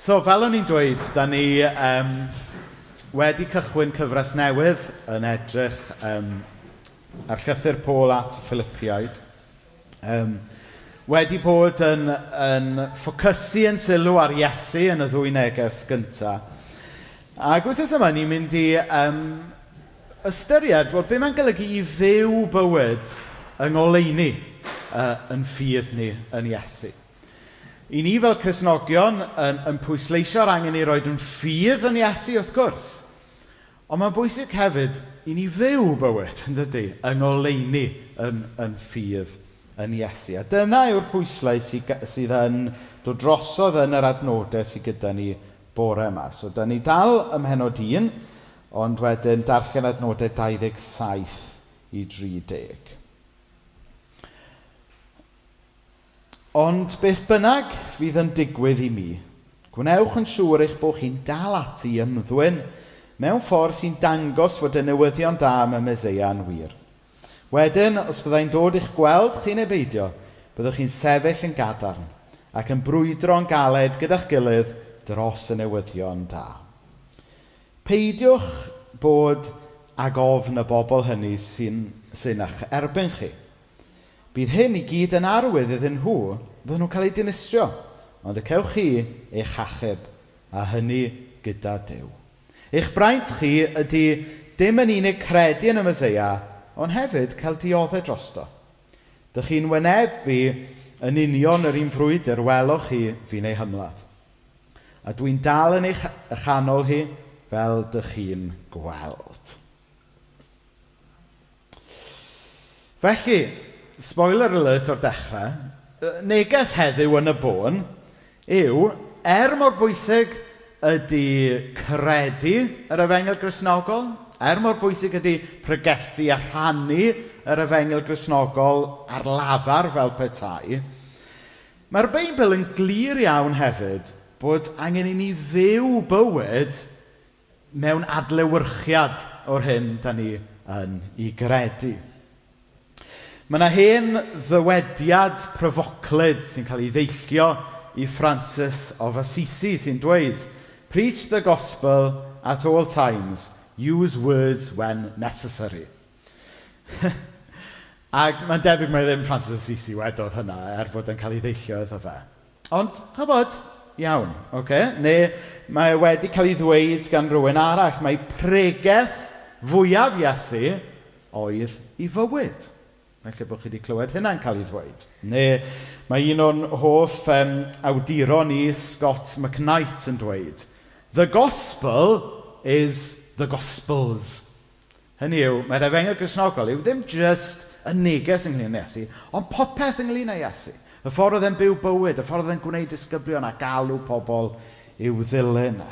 So, fel o'n i'n dweud, da ni um, wedi cychwyn cyfres newydd yn edrych um, ar llythyr Pôl at y Philippiaid. Um, wedi bod yn, yn ffocysu yn sylw ar Iesu yn y ddwy neges gyntaf. A gwythnos yma, ni'n mynd i um, ystyried, wel, be mae'n golygu i fyw bywyd yng ngoleini uh, yn ffydd ni yn Iesu. I ni fel Cresnogion yn, yn pwysleisio'r angen i roed yn ffydd yn Iesu wrth gwrs. Ond mae'n bwysig hefyd i ni fyw bywyd, yn dydy, yng ngoleuni yn, yn ffydd yn Iesu. A dyna yw'r pwyslau sydd, sydd yn dod drosodd yn yr adnodau sydd gyda ni bore yma. So, da ni dal ym mhenod 1, ond wedyn darllen adnodau 27 i 30. Ond beth bynnag fydd yn digwydd i mi, gwnewch yn siŵr eich bod chi'n dal ati ymddwyn mewn ffordd sy'n dangos fod y newyddion da am y Mesea'n wir. Wedyn, os byddai'n dod i'ch gweld chi'n ebeidio, byddwch chi'n sefyll yn gadarn ac yn brwydro'n galed gyda'ch gilydd dros y newyddion da. Peidiwch bod ag ofn y bobl hynny sy'n, sy'n eich erbyn chi – Bydd hyn i gyd yn arwydd iddyn nhw, fydden nhw'n cael eu dinistrio. Ond y cewch chi eich achub, a hynny gyda Dyw. Eich braint chi ydy dim yn unig credu yn y Meseia, ond hefyd cael dioddau drosto. Dych chi'n wynebu yn union yr un frwydr welwch chi fi'n ei hymladd. A dwi'n dal yn eich chanol hi fel dych chi'n gweld. Felly, spoiler alert o'r dechrau, neges heddiw yn y bôn yw, er mor bwysig ydy credu yr efengel grisnogol, er mor bwysig ydy pregethu a rhannu yr efengel grisnogol ar lafar fel petai, mae'r Beibl yn glir iawn hefyd bod angen i ni fyw bywyd mewn adlewyrchiad o'r hyn da ni yn ei gredu. Mae yna hen ddywediad pryfoclyd sy'n cael ei ddeillio i Francis of Assisi sy'n dweud, Preach the gospel at all times. Use words when necessary. Ac mae'n debyg mae ddim Francis of Assisi wedodd hynna er fod yn cael ei ddeillio iddo fe. Ond, chybod, iawn, oce? Okay? Neu mae wedi cael ei ddweud gan rhywun arall, mae pregeth fwyaf Iesu oedd i fywyd. Felly bod chi wedi clywed hynna'n cael ei ddweud. Neu mae un o'n hoff um, awduron i, Scott McKnight, yn dweud, The gospel is the gospels. Hynny yw, mae'r efengyl grisnogol yw ddim just y neges ynglyn â Iesu, ond popeth ynglyn â Iesu. Y ffordd oedd e'n byw bywyd, y ffordd oedd e'n gwneud disgyblion a galw pobl i'w ddilyn e.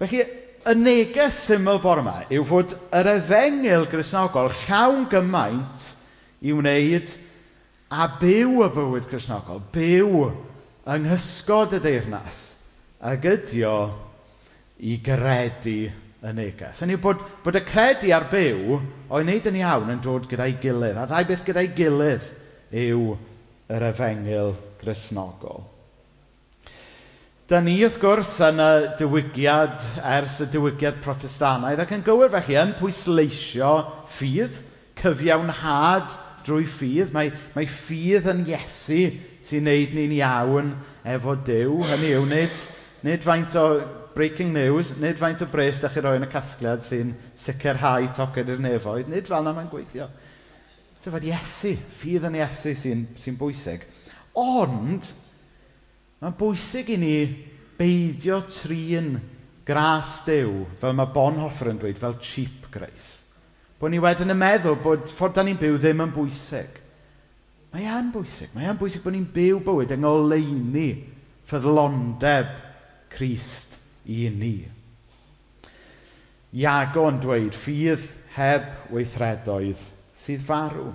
Felly, y neges syml bore yma yw fod yr efengil grisnogol llawn gymaint i wneud a byw y bywyd grisnogol, byw yng nghysgod y deyrnas, a gydio i gredu y neges. Hynny yw bod, bod y credu ar byw o'i wneud yn iawn yn dod gyda'i gilydd, a ddau beth gyda'i gilydd yw yr efengil grisnogol. Da ni, wrth gwrs, yn y diwygiad ers y diwygiad protestanaidd ac yn gywir felly yn pwysleisio ffydd, cyfiawnhad drwy ffydd. Mae, mae ffydd yn Iesu sy'n neud ni'n iawn efo Dyw. Hynny yw, nid, nid faint o breaking news, nid faint o bres da chi roi yn y casgliad sy'n sicrhau toced i'r nefoedd, nid fel yna mae'n gweithio. Tyfod Iesu, ffydd yn Iesu sy'n sy bwysig. Ond, Mae'n bwysig i ni beidio trin gras dew, fel mae Bonhoeffer yn dweud, fel cheap grace. Bod ni wedyn yn meddwl bod ffordd da ni'n byw ddim yn bwysig. Mae e'n bwysig. Mae e'n bwysig bod ni'n byw bywyd yng ngoleini ffyddlondeb Christ i ni. Iago yn dweud, ffydd heb weithredoedd sydd farw.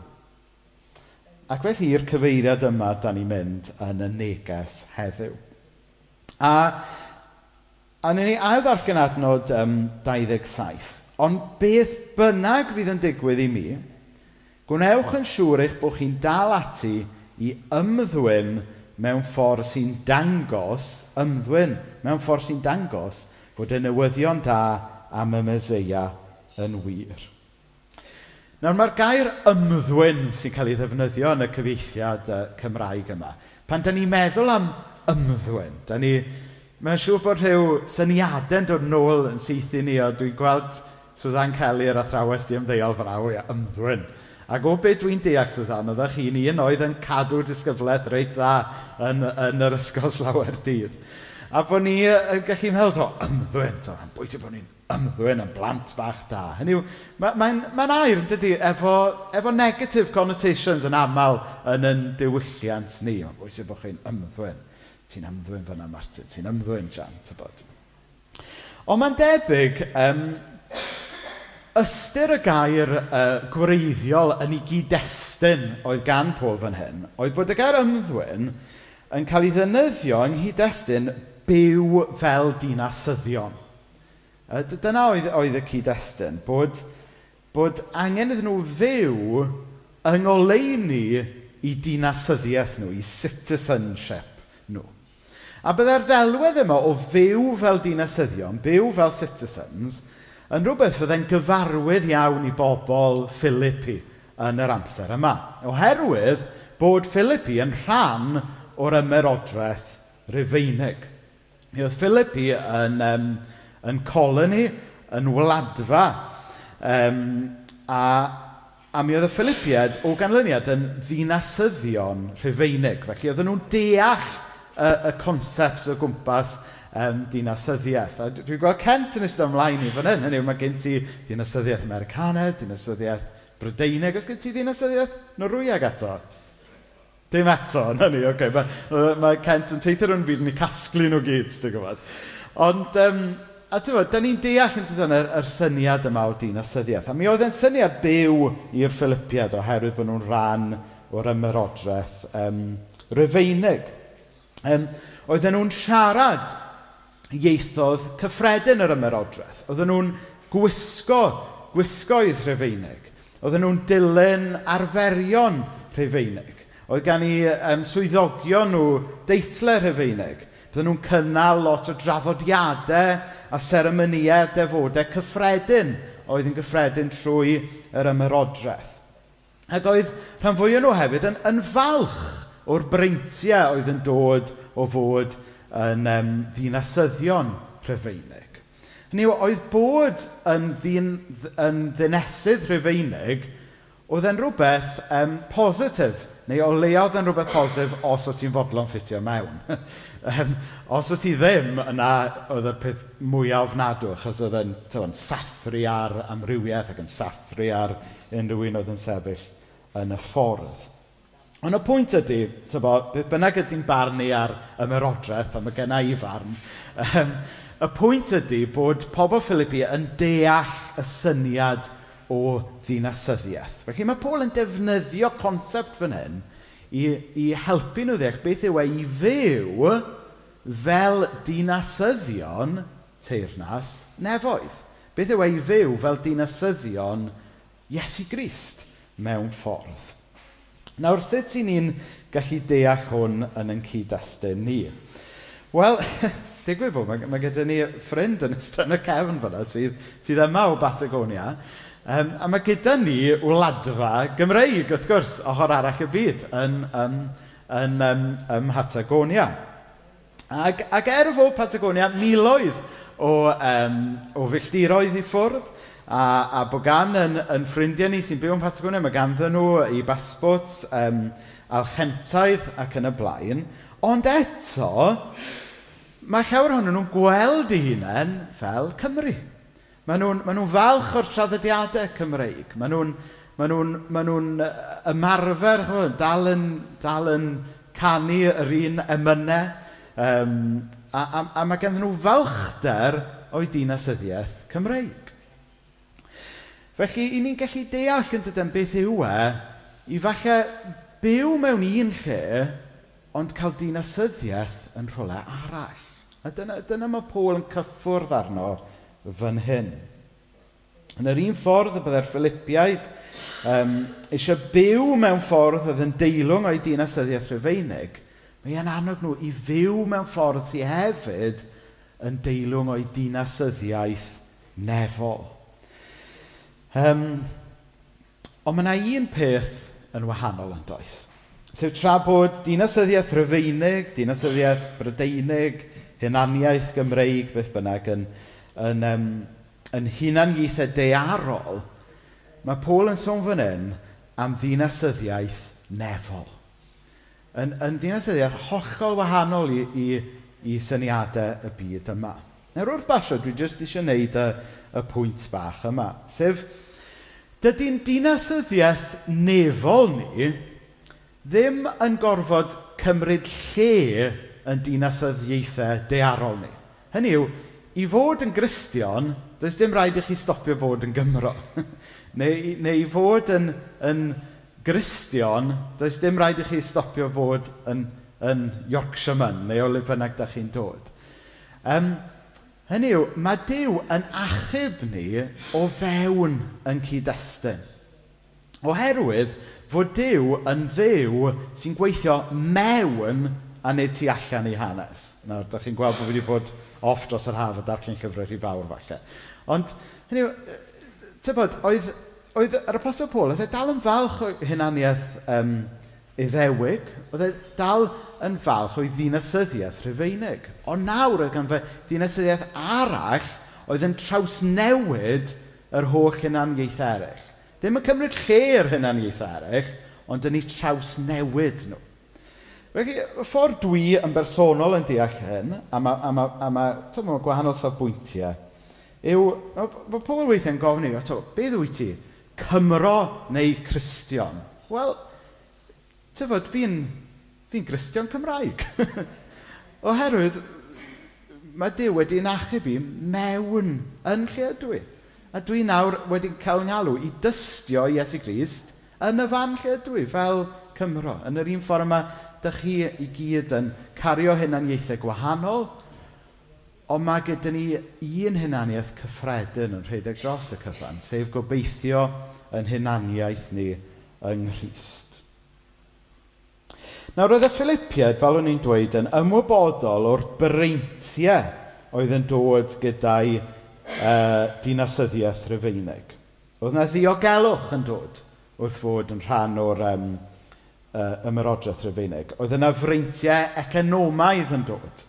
Ac felly i'r cyfeiriad yma da ni'n mynd yn y neges heddiw. A, a ni'n ni ail ddarllen adnod um, 27. Ond beth bynnag fydd yn digwydd i mi, gwnewch yn siŵr eich bod chi'n dal ati i ymddwyn mewn ffordd sy'n dangos, ymddwyn mewn ffordd sy'n dangos bod y newyddion da am y Meseia yn wir. Nawr mae'r gair ymddwyn sy'n cael ei ddefnyddio yn y cyfeithiad uh, Cymraeg yma. Pan da ni'n meddwl am ymddwyn, da ni, mae'n siŵr bod rhyw syniadau'n dod nôl yn syth i ni, o dwi'n gweld Suzanne Kelly yr athrawes di ymddeol fraw, i ymddwyn. Ac o beth dwi'n deall, Suzanne, oeddech chi'n un oedd yn cadw disgyflaeth reit dda yn, yn yr ysgol slawer dydd. A bod ni yn gallu meddwl, o, ymddwyn, to, bwysig bod ni'n ymddwyn yn blant bach da. Hynny yw, mae'n ma, ma, ma air, dydy, efo, efo negative connotations yn aml yn yn diwylliant ni. Mae'n bwysig bod chi'n ymddwyn. Ti'n ymddwyn fyna, Martin. Ti'n ymddwyn, Jan, tybod. Ond mae'n debyg, um, ystyr y gair uh, gwreiddiol yn ei gyd-destun oedd gan Paul fan hyn, oedd bod y gair ymddwyn yn cael ei ddynyddio yng nghyd-destun byw fel dinasyddion. Dyna oedd, oedd y cyd-destun, bod, bod angen iddyn nhw fyw yng ngoleuni i dinasyddiaeth nhw, i citizenship nhw. A byddai'r ddelwedd yma o fyw fel dinasyddion, byw fel citizens, yn rhywbeth fyddai'n gyfarwydd iawn i bobl Philippi yn yr amser yma. Oherwydd bod Philippi yn rhan o'r ymerodraeth Rufeinig. Mi oedd Philippi yn, um, yn coloni, yn wladfa. Um, a, a mi oedd y Philippiad o ganlyniad yn ddinasyddion rhufeinig. Felly oedden nhw'n deall y, y concepts o gwmpas um, dinasyddiaeth. A dwi'n gweld Kent yn ystod ymlaen i fan hyn, hynny mae gen ti dinasyddiaeth Americanaidd, dinasyddiaeth Brydeinig, os gen ti dinasyddiaeth Norwyag eto? Dim eto, na ni, oce. Okay. Mae ma Kent yn teithio rhywun byd yn ei casglu nhw gyd, ti'n gwybod. Ond, um, A ti'n da ni'n deall yn dydyn yr, yr syniad yma o dinasyddiaeth. A mi oedd e'n syniad byw i'r Philippiad oherwydd bod nhw'n rhan o'r ymerodraeth um, Rufeinig. Um, oedden nhw'n siarad ieithodd cyffredin yr ymerodraeth. Oedden nhw'n gwisgo, gwisgoedd Rufeinig. Oedden nhw'n dilyn arferion Rufeinig. Oedd gan i um, swyddogion nhw deitlau Rufeinig. Bydden nhw'n cynnal lot o draddodiadau a seremonïau defodau cyffredin oedd yn gyffredin trwy yr ymerodraeth. Ac oedd rhan fwy nhw hefyd yn, yn falch o'r breintiau oedd yn dod o fod yn um, ddinasyddion Rhyfeinig. Hynny yw, oedd bod yn, ddyn, yn ddinesydd Rhyfeinig oedd yn rhywbeth um, positif Neu o leia oedd yn rhywbeth posif os oes ti'n fodlon ffitio mewn. um, os oes ti ddim, yna oedd y peth mwyaf ofnadw, achos oedd yn, yn sathru ar amrywiaeth ac yn sathru ar unrhyw un oedd yn sefyll yn y ffordd. Ond y pwynt ydy, tybo, beth bynnag ydy'n barnu ar ymerodraeth, a mae gen i farn, um, y pwynt ydy bod pobl Philippi yn deall y syniad o ddinasyddiaeth. Felly mae Paul yn defnyddio concept fan hyn i, i helpu nhw ddeall beth yw e i fyw fel dinasyddion teirnas nefoedd. Beth yw e i fyw fel dinasyddion Iesu Grist mewn ffordd. Nawr, sut i ni'n gallu deall hwn yn yn cyd-destun ni? Wel, digwydd bod, mae, mae gyda ni ffrind yn ystod yn y cefn fyna sydd, sydd yma o Batagonia, Um, a mae gyda ni wladfa Gymreig, wrth gwrs, ochr arall y byd, yn, yym, yn yym, ym Patagonia. Ac, ac er fod Patagonia miloedd o, um, o filltiroedd i ffwrdd, a, a bod gan yn, yn ffrindiau ni sy'n byw yn Patagonia, mae ganddyn nhw i basbwts, um, alchentaidd ac yn y blaen, ond eto, mae llawer ohonyn nhw'n gweld eu hunain fel Cymru. Maen nhw'n, ma nhw falch o'r traddodiadau Cymreig. Maen nhw'n, ma nhw, ma nhw ymarfer, chymod, dal, yn, dal yn canu yr un emynau. Um, a, a, a mae genddyn nhw falchder o'i dinasyddiaeth Cymreig. Felly, i ni'n gallu deall yn dydyn beth yw e, i falle byw mewn un lle, ond cael dinasyddiaeth yn rhywle arall. A dyna, dyna mae Paul yn cyffwrdd arno fan hyn. Yn yr un ffordd y byddai'r Philippiaid um, eisiau byw mewn ffordd oedd yn deilwng o'i dinasyddiaeth Rhyfeinig, mae e'n annog nhw i fyw mewn ffordd sydd hefyd yn deilwng o'i dinasyddiaeth nefol. Um, ond mae yna un peth yn wahanol yn does. Sef tra bod dinasyddiaeth Rhyfeinig, dinasyddiaeth Brydeinig, hunaniaeth Gymreig, beth bynnag yn yn, um, yn hunaniaethau dearol, mae Paul yn sôn fan hyn am ddinasyddiaeth nefol. Yn, yn ddinasyddiaeth hollol wahanol i, i, i syniadau y byd yma. Nawr wrth basio, dwi jyst eisiau gwneud y, y pwynt bach yma. Sef, dydy'n dinasyddiaeth nefol ni ddim yn gorfod cymryd lle yn dinasyddiaethau dearol ni. Hynny yw, i fod yn Gristion, does dim rhaid i chi stopio bod yn Gymro. neu, neu i fod yn, yn Gristion, does dim rhaid i chi stopio bod yn, yn Yorkshireman, neu o le bynnag da chi'n dod. Um, hynny yw, mae Dyw yn achub ni o fewn yn cyd-destun. Oherwydd fod Dyw yn ddew sy'n gweithio mewn a nid tu allan i hanes. Nawr, da chi'n gweld bod fi wedi bod off dros yr haf a darllen llyfrau rhy fawr falle. Ond, hynny yw, tybod, oedd, oedd yr apostol Paul, oedd e dal yn falch o hunaniaeth um, iddewig, oedd e dal yn falch o'i ddinasyddiaeth rhyfeinig. Ond nawr oedd gan fe ddinasyddiaeth arall oedd yn trawsnewid yr holl hunaniaeth eraill. Ddim yn cymryd lle i'r hunaniaeth eraill, ond yn ei trawsnewid nhw. Felly, y ffordd dwi yn bersonol yn deall hyn, a mae ma, a ma, a ma, ma gwahanol safbwyntiau, yw, mae pobl weithiau'n gofyn i, to, beth wyt ti? Cymro neu Cristion? Wel, tyfod, fi'n fi Cristion Cymraeg. Oherwydd, mae Dyw wedi'n achub i mewn yn lle ydw i. A dwi nawr wedi'n cael ngalw i dystio Iesu Grist yn y fan lle ydw i, fel Cymro. Yn yr un ffordd mae dych chi i gyd yn cario hunaniaethau gwahanol, ond mae gyda ni un hunaniaeth cyffredin yn rhedeg dros y cyfan, sef gobeithio yn hunaniaeth ni yng Nghyst. Nawr roedd y Philippiad, fel o'n i'n dweud, yn ymwybodol o'r breintiau oedd yn dod gyda'i uh, dinasyddiaeth rhyfeinig. Oedd yna ddiogelwch yn dod wrth fod yn rhan o'r um, uh, ymerodraeth rhyfeinig. Oedd yna freintiau economaidd yn dod.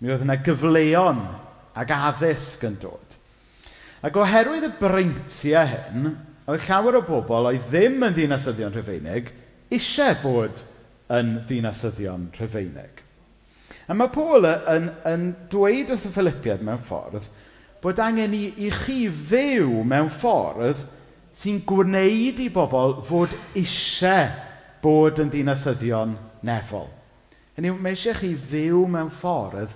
Mi oedd yna gyfleon ac addysg yn dod. Ac oherwydd y breintiau hyn, oedd llawer o bobl oedd ddim yn ddinasyddion rhyfeinig eisiau bod yn ddinasyddion rhyfeinig. A mae Paul yn, yn dweud wrth y Philippiad mewn ffordd bod angen i, i chi fyw mewn ffordd sy'n gwneud i bobl fod eisiau bod yn ddinasyddion nefol. Hynny yw, mae eisiau chi fyw mewn ffordd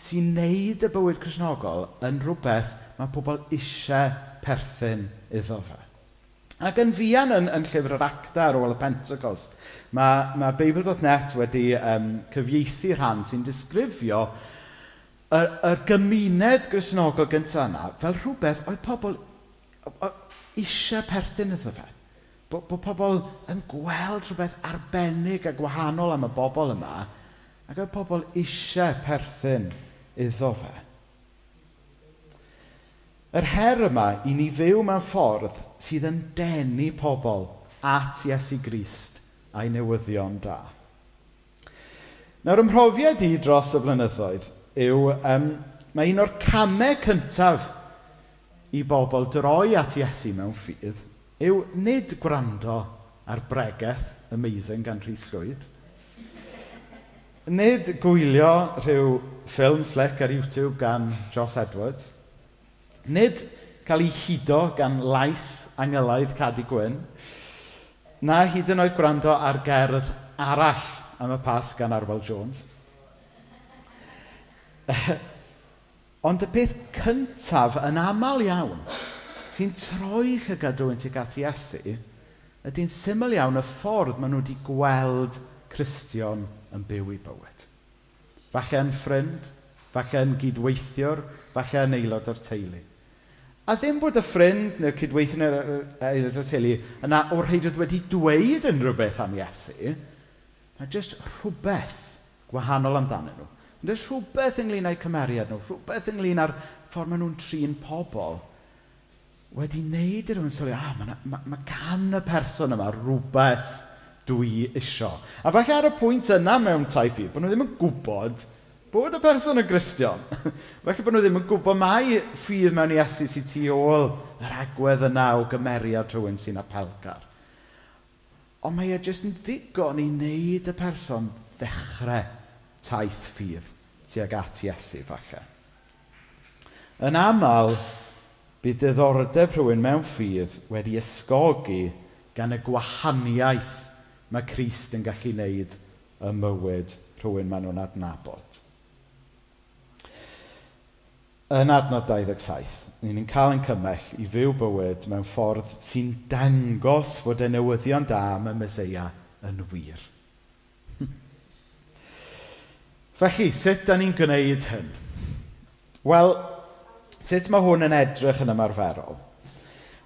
sy'n neud y bywyd Cresnogol yn rhywbeth mae pobl eisiau perthyn iddo fe. Ac yn fian yn, yn llyfr yr acta ar ôl y Pentecost, mae, mae Bible.net wedi um, cyfieithu rhan sy'n disgrifio y, y gymuned grisnogol gyntaf yna fel rhywbeth oedd pobl eisiau perthyn iddo fe bod bo' pobl yn gweld rhywbeth arbennig a gwahanol am y bobl yma ac oedd pobl eisiau perthyn iddo fe. Yr her yma i ni fyw mewn ffordd sydd yn denu pobl at Iesu Grist a'i newyddion da. Nawr, ymhrofiad i dros y blynyddoedd yw um, mae un o'r camau cyntaf i bobl droi at Iesu mewn ffydd yw nid gwrando ar bregaeth amazing gan Rhys Llwyd, nid gwylio rhyw ffilm slick ar YouTube gan Joss Edwards, nid cael ei hudo gan lais angylaidd Cadi Gwyn, na hyd yn oed gwrando ar gerdd arall am y pas gan Arwel Jones. Ond y peth cyntaf yn aml iawn sy'n troi llygad rhywun tuag at Iesu, ydy'n syml iawn y ffordd maen nhw wedi gweld Cristion yn byw i bywyd. Falle yn ffrind, falle yn gydweithiwr, falle yn aelod o'r teulu. A ddim bod y ffrind neu'r cydweithio neu aelod o'r teulu yna o'r heidrod wedi dweud yn rhywbeth am Iesu, mae jyst rhywbeth gwahanol amdanyn nhw. Mae jyst rhywbeth ynglyn â'u cymeriad nhw, rhywbeth ynglyn â'r ffordd maen nhw'n trin pobl wedi wneud i rhywun sylwi, ah, mae ma, ma gan y person yma rhywbeth dwi isio. A falle ar y pwynt yna mewn taith ffydd, bod nhw ddim yn gwybod bod y person yn gristion. falle bod nhw ddim yn gwybod mai ffydd mewn Iesu sy'n tu ôl yr agwedd yna o gymeriad rhywun sy'n apelgar. Ond mae e jyst yn ddigon i wneud y person ddechrau taith ffydd tuag at Iesu falle. Yn aml, bydd diddordeb rhywun mewn ffydd wedi ysgogi gan y gwahaniaeth mae Christ yn gallu wneud y mywyd rhywun maen nhw'n adnabod. Yn adnod 27, ni'n cael ein cymell i fyw bywyd mewn ffordd sy'n dangos fod y newyddion da am y Mesoea yn wir. Felly, sut da ni'n gwneud hyn? Wel, Sut mae hwn yn edrych yn ymarferol?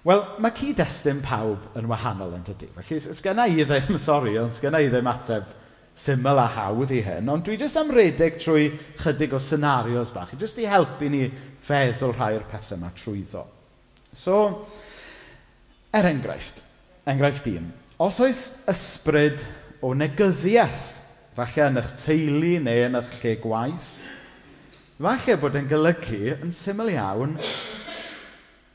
Wel, mae cyd-destun pawb yn wahanol yn dydy. Felly, sgynna i ddim, sori, ond sgynna i ddim ateb syml a hawdd i hyn, ond dwi jyst am redeg trwy chydig o senarios bach, jyst i helpu ni feddwl rhai o'r pethau yma trwyddo. So, er enghraifft, enghraifft un, os oes ysbryd o negyddiaeth, falle yn eich teulu neu yn eich lle gwaith, Falle bod e'n golygu yn syml iawn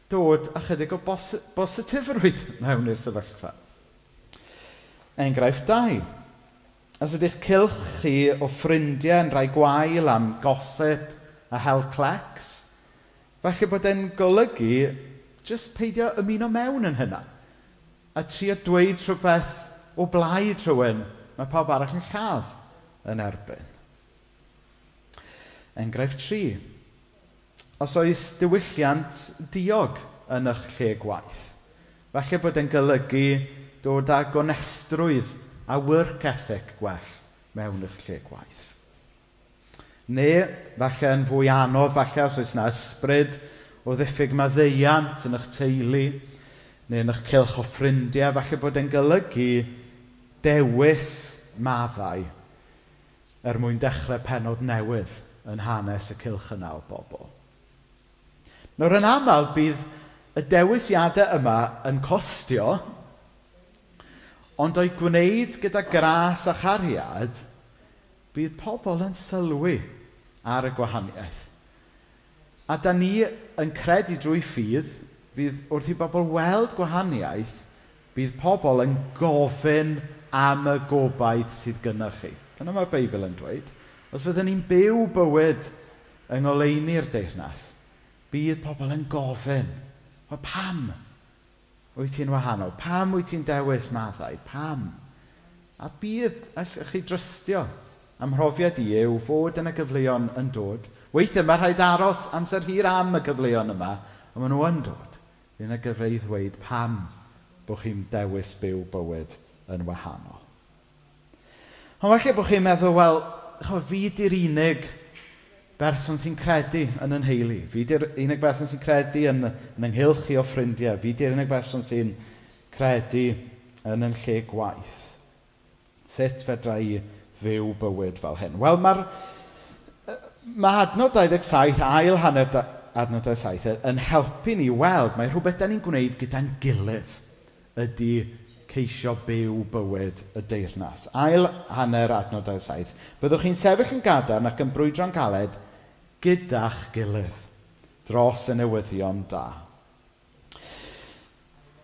dod ychydig o bos bositifrwydd mewn i'r sefyllfa. Enghraifft 2. Os ydych cilch chi o ffrindiau yn rhai gwael am gosip a helclex, falle bod e'n golygu jyst peidio ymuno mewn yn hynna. A trio dweud rhywbeth o blaid rhywun mae pawb arall yn lladd yn erbyn. Enghraifft tri. Os oes diwylliant diog yn eich lle gwaith, falle bod e'n golygu dod â gonestrwydd a work ethic gwell mewn eich lle gwaith. Neu, falle yn fwy anodd, falle os oes yna ysbryd o ddiffyg maddeiant yn eich teulu, neu yn eich cilch o ffrindiau, falle bod e'n golygu dewis maddau er mwyn dechrau penod newydd yn hanes y cylchynna o bobl. Nawr yn aml bydd y dewisiadau yma yn costio, ond o'i gwneud gyda gras a chariad, bydd pobl yn sylwi ar y gwahaniaeth. A da ni yn credu drwy ffydd, bydd wrth i bobl weld gwahaniaeth, bydd pobl yn gofyn am y gobaith sydd gynnwch chi. Dyna mae'r Beibl yn dweud os fyddwn ni'n byw bywyd yng ngoleuni'r deyrnas, bydd pobl yn gofyn, o pam wyt ti'n wahanol? Pam wyt ti'n dewis maddau? Pam? A bydd allwch chi drystio am mhrofiad i yw fod yn y gyfleon yn dod. Weithiau mae rhaid aros amser hir am y gyfleon yma, ond maen nhw yn dod. Fy'n y gyfleoedd ddweud pam bod chi'n dewis byw bywyd yn wahanol. Ond falle bod chi'n meddwl, wel, chwa, fi di'r unig berson sy'n credu yn yn heili. Fi di'r unig berson sy'n credu yn, yn ynghylch i o ffrindiau. Fi di'r unig berson sy'n credu yn yn lle gwaith. Sut fedra i fyw bywyd fel hyn? Wel, mae'r Mae adnod 27, ail hanner adnod 27, yn helpu ni weld mae rhywbeth da ni'n gwneud gyda'n gilydd ydy ceisio byw bywyd y deyrnas. Ail hanner adnodau saith. Byddwch chi'n sefyll yn gadarn ac yn brwydro'n galed gyda'ch gilydd dros y newyddion da.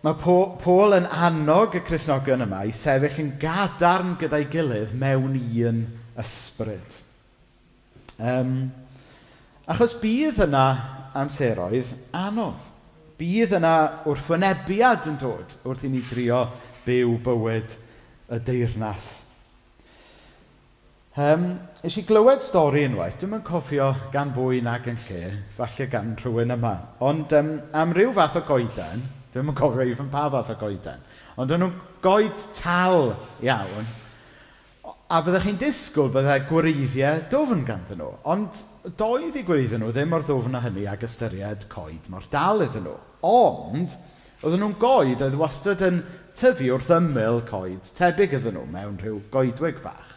Mae Paul yn annog y Cresnogion yma i sefyll yn gadarn gyda'i gilydd mewn un ysbryd. Um, achos bydd yna amseroedd anodd. Bydd yna wrthwynebiad yn dod wrth i ni drio byw bywyd y deyrnas. Um, Ys i glywed stori unwaith, dwi'm yn cofio gan fwy nag yn lle, falle gan rhywun yma. Ond um, am ryw fath o goeden, dwi'm yn cofio i even pa fath o goeden, ond dyn nhw'n goed tal iawn, a fyddech chi'n disgwyl byddai gwreiddiau dofn ganddyn nhw. Ond doedd i gwreiddiau nhw ddim o'r ddofn o hynny ag ystyried coed mor dal iddyn nhw. Ond, Oedden nhw'n goed oedd wastad yn tyfu wrth ymyl coed, tebyg iddyn nhw mewn rhyw goedwig fach.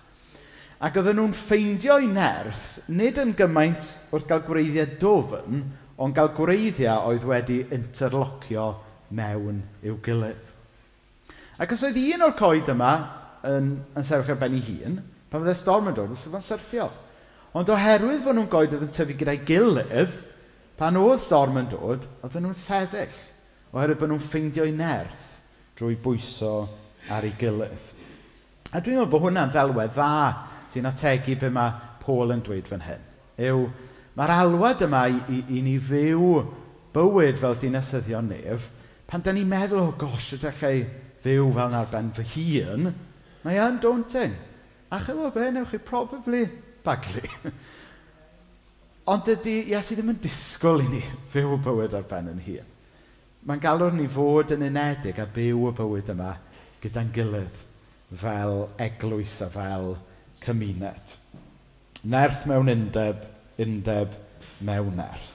Ac oedden nhw'n ffeindio i nerth, nid yn gymaint wrth gael gwreiddiau dofn, ond gael gwreiddiau oedd wedi interlocio mewn i'w gilydd. Ac os oedd un o'r coed yma yn, yn sefyll ar ben ei hun, pan fydde storm yn dod, os oedd o'n syrthio. Ond oherwydd fod nhw'n goed oedd yn tyfu gyda'i gilydd, pan oedd storm yn dod, oedden nhw'n sefyll oherwydd bod nhw'n ffeindio'u nerth drwy bwyso ar ei gilydd. A dwi'n meddwl bod hwnna'n ddelwedd dda sy'n ategu be mae Paul yn dweud fan hyn. Yw, mae'r alwad yma i, i, i ni fyw bywyd fel dinasyddion nef, pan da ni'n meddwl, o oh gosh, ydych chi fyw fel na'r ben fy hun, mae yn daunting. A chyfo be, newch chi probably baglu. Ond dydy Iesu ddim yn disgwyl i ni fyw bywyd ar ben yn hun mae'n galw'r ni fod yn unedig a byw y bywyd yma gyda'n gilydd fel eglwys a fel cymuned. Nerth mewn undeb, undeb mewn nerth.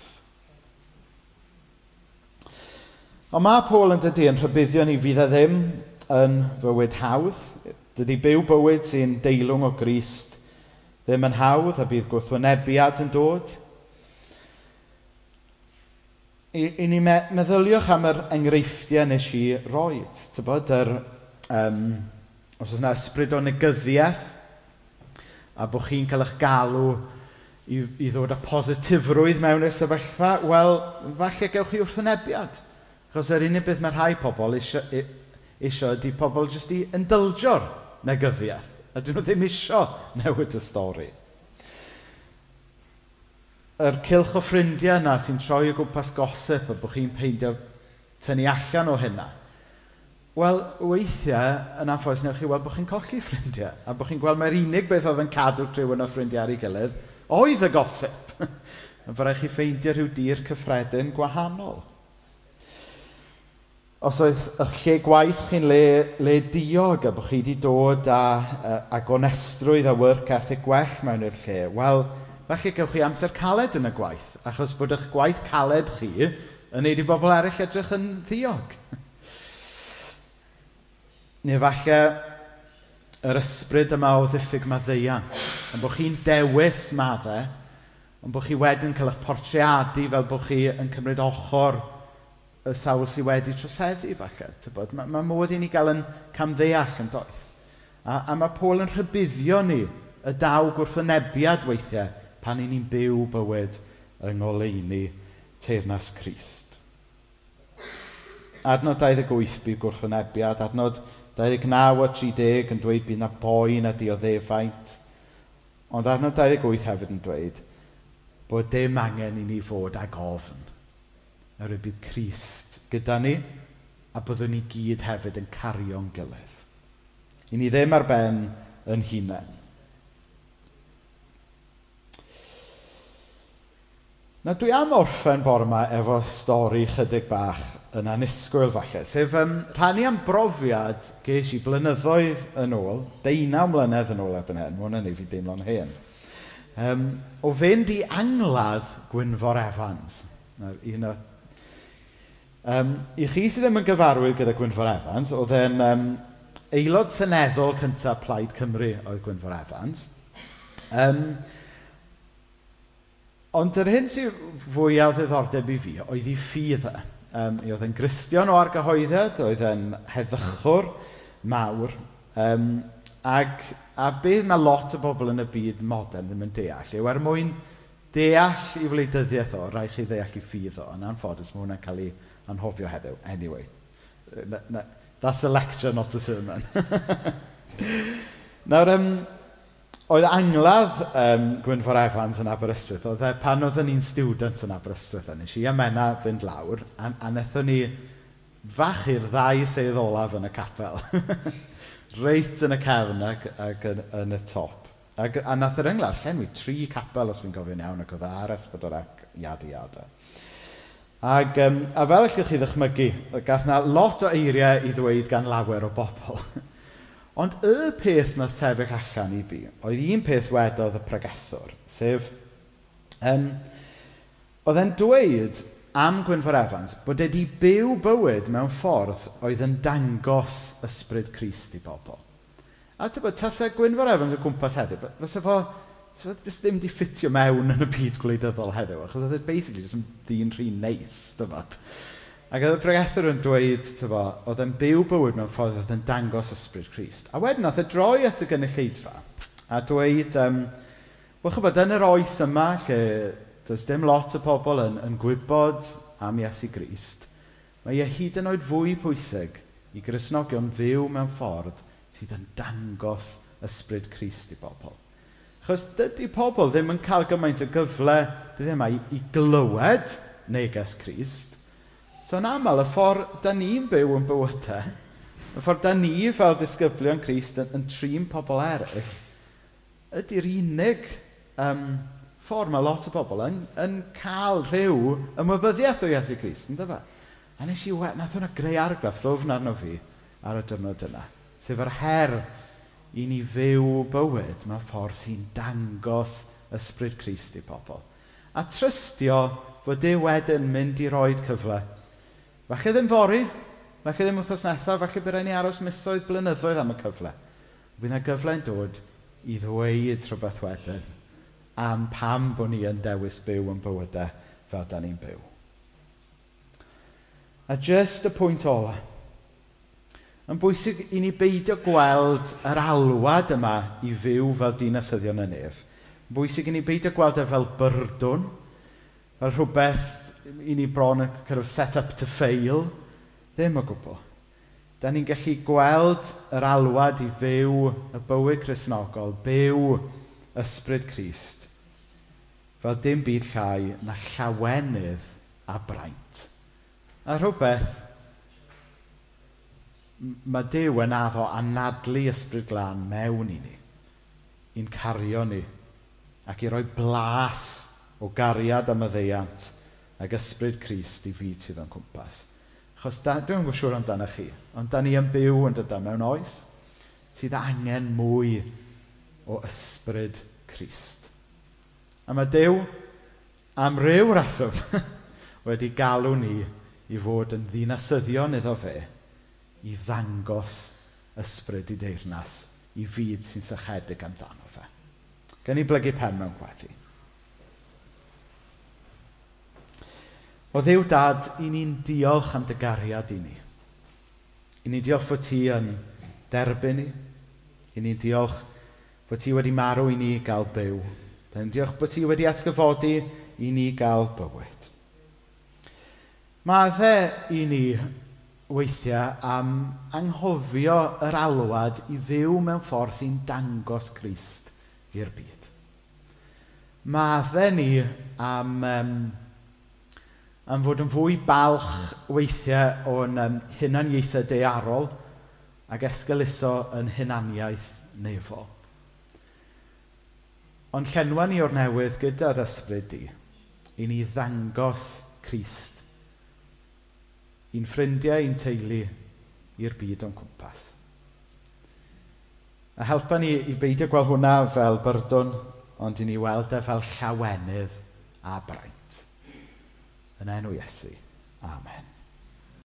Ond mae Paul yn dydy yn rhybuddio ni fydd e ddim yn fywyd hawdd. Dydy byw bywyd sy'n deilwng o grist ddim yn hawdd a bydd gwrthwynebiad yn dod i, i ni me meddyliwch am yr enghreifftiau nes i roed. Tybod, yr, um, os oes yna ysbryd o negyddiaeth, a bod chi'n cael eich galw i, i ddod â positifrwydd mewn i'r sefyllfa, wel, falle gewch chi wrthwynebiad. Achos yr unig beth mae rhai pobl eisiau isio ydy pobl jyst i yndylgio'r negyddiaeth. A dyn nhw ddim isio newid y stori yr cilch o ffrindiau yna sy'n troi o gwmpas gosip a bod chi'n peidio tynnu allan o hynna. Wel, weithiau, yn anffodus, newch chi weld bod chi'n colli ffrindiau. A bod chi'n gweld mae'r unig beth oedd yn cadw rhywun o ffrindiau ar ei gilydd, oedd y gosip. yn fyddai chi ffeindio rhyw dir cyffredin gwahanol. Os oedd eich lle gwaith chi'n le, le diog a bod chi wedi dod â, a, a gonestrwydd a work ethic gwell mewn i'r lle, wel, falle gewch chi amser caled yn y gwaith, achos bod eich gwaith caled chi yn neud i bobl eraill edrych yn ddiog. Neu falle yr ysbryd yma o ddiffyg maddeiant, yn bod chi'n dewis maddau, ond e, bod chi wedyn cael eich portreadu fel bod chi yn cymryd ochr y sawl sydd wedi troseddu, falle. Mae ma modd i ni gael yn camddeall yn doeth. A, a mae Paul yn rhybuddio ni y daw gwrthwynebiad weithiau pan i ni'n byw bywyd yng ngoleuni teirnas Crist. Adnod 28 bydd gwrthwynebiad, adnod 29 o 30 yn dweud bydd na boen a dioddefaint, ond adnod 28 hefyd yn dweud bod dim angen i ni fod ag ofn. Oherwydd bydd Crist gyda ni a byddwn ni gyd hefyd yn cario'n gilydd. I ni ddim ar ben yn hunain. Na dwi am orffen bore yma efo stori chydig bach yn anisgwyl falle, sef um, rhannu am brofiad ges i blynyddoedd yn ôl, deunaw mlynedd yn ôl erbyn hyn, mwyn hwn yn wneud fi deimlo'n hen, um, o fynd i angladd Gwynfor Evans. Nawr, un o... um, i chi sydd ddim yn gyfarwydd gyda Gwynfor Evans, oedd e'n um, aelod seneddol cyntaf Plaid Cymru oedd Gwynfor Evans. Um, Ond yr hyn sy'n fwyaf ddiddordeb i fi oedd ei ffydd e. Um, mi oedd e'n gristion o argyhoeddiad, oedd e'n heddychwr mawr. Um, ag, a beth mae lot o bobl yn y byd modern ddim yn deall yw er mwyn deall i wleidyddiaeth o, rhaid chi ddeall i ffydd o. Yn anffodus, mae hwnna'n cael ei anhofio heddiw. Anyway, that's a lecture, not a sermon. Nawr, um, Oedd angladd um, Gwynfor Evans yn Aberystwyth, oedd e pan oedden ni'n student yn Aberystwyth, a nes i amena fynd lawr, a, a wnaethon ni fach i'r ddau sedd olaf yn y capel. Reit yn y cefn ac, ac yn, yn, y top. Ac, a nath yr englaf llenwi tri capel os fi'n gofio'n iawn, ac oedd e aros bod o'r ac iad i iad. Ac, um, a fel allwch chi ddychmygu, gath na lot o eiriau i ddweud gan lawer o bobl. Ond y peth na sefyll allan i fi, oedd un peth wedodd y pregethwr, sef, um, oedd e'n dweud am Gwynfor Evans bod wedi byw bywyd mewn ffordd oedd yn dangos ysbryd Crist i bobl. A ti'n bod, tasau Gwynfor Evans o gwmpas heddiw, fysa fo, fo just ddim di ffitio mewn yn y byd gwleidyddol heddiw, achos oedd e basically just yn ddyn rhy neis, dyfod. Ac oedd y bregethwr yn dweud, tyfo, oedd yn byw bywyd mewn ffordd oedd yn dangos ysbryd Christ. A wedyn, oedd e droi at y gynulleidfa a dweud, um, wel chybod, yn yr oes yma lle does dim lot o pobl yn, yn gwybod am Iesu Grist, mae e hyd yn oed fwy pwysig i grisnogion fyw mewn ffordd sydd yn dangos ysbryd Christ i bobl. Chos dydy pobl ddim yn cael gymaint o gyfle, dydy yma, e i, i glywed neges Christ, So yn aml, y ffordd da ni'n byw yn bywydau, y ffordd da ni fel disgyblion Christ yn, yn trin pobl eraill, ydy'r unig um, ffordd mae lot o bobl yn, yn cael rhyw ymwybyddiaeth o Iesu Christ, ynddo fe? A nes i wet, nath hwnna greu argraff ddofn arno fi ar y dyrnod yna, sef yr her i ni fyw bywyd mewn ffordd sy'n dangos ysbryd Christ i bobl. A trystio fod e wedyn mynd i roed cyfle Falle ddim fori, falle ddim wythnos nesaf, falle bydd rhaid ni aros misoedd blynyddoedd am y cyfle. Bydd yna gyfle'n dod i ddweud rhywbeth wedyn am pam bod ni yn dewis byw yn bywydau fel da ni'n byw. A just y pwynt ola. Yn bwysig i ni beidio gweld yr alwad yma i fyw fel dinasyddion y nef. Yn bwysig i ni beidio gweld e fel byrdwn, fel rhywbeth i ni bron yn kind of set up to fail. Ddim o gwbl. Da ni'n gallu gweld yr alwad i fyw y bywyd chrysnogol, byw ysbryd Christ, fel dim byd llai na llawenydd a braint. A rhywbeth, mae Dyw yn addo anadlu ysbryd glân mewn i ni, i'n cario ni, ac i roi blas o gariad am y ddeiant ac ysbryd Crist i fi sydd o'n cwmpas. Achos da, dwi'n gwybod siŵr amdano chi, ond da ni yn byw yn dyda mewn oes sydd angen mwy o ysbryd Crist. A mae Dyw am ryw raswm wedi galw ni i fod yn ddinasyddion iddo fe i ddangos ysbryd i deyrnas i fyd sy'n sychedig amdano fe. Gen i blygu pen mewn gweddi. O Dduw dad, i ni'n diolch am dy gariad i ni. I ni'n diolch fod ti yn derbyn ni. I ni'n diolch bod ti wedi marw i ni gael byw. Da ni'n diolch bod ti wedi atgyfodi i ni gael bywyd. Mae dde i ni weithiau am anghofio yr alwad i fyw mewn ffordd sy'n dangos Crist i'r byd. Mae dde ni am... Um, am fod yn fwy balch weithiau o'n um, hunaniaethau dearol ac esgyluso yn hunaniaeth nefol. Ond llenwa ni o'r newydd gyda'r ysbryd di i ni ddangos Christ. i'n ffrindiau, i'n teulu, i'r byd o'n cwmpas. A helpa ni i beidio gweld hwnna fel byrdwn, ond i ni weld e fel llawenydd a braint. jménu Jesi. Amen.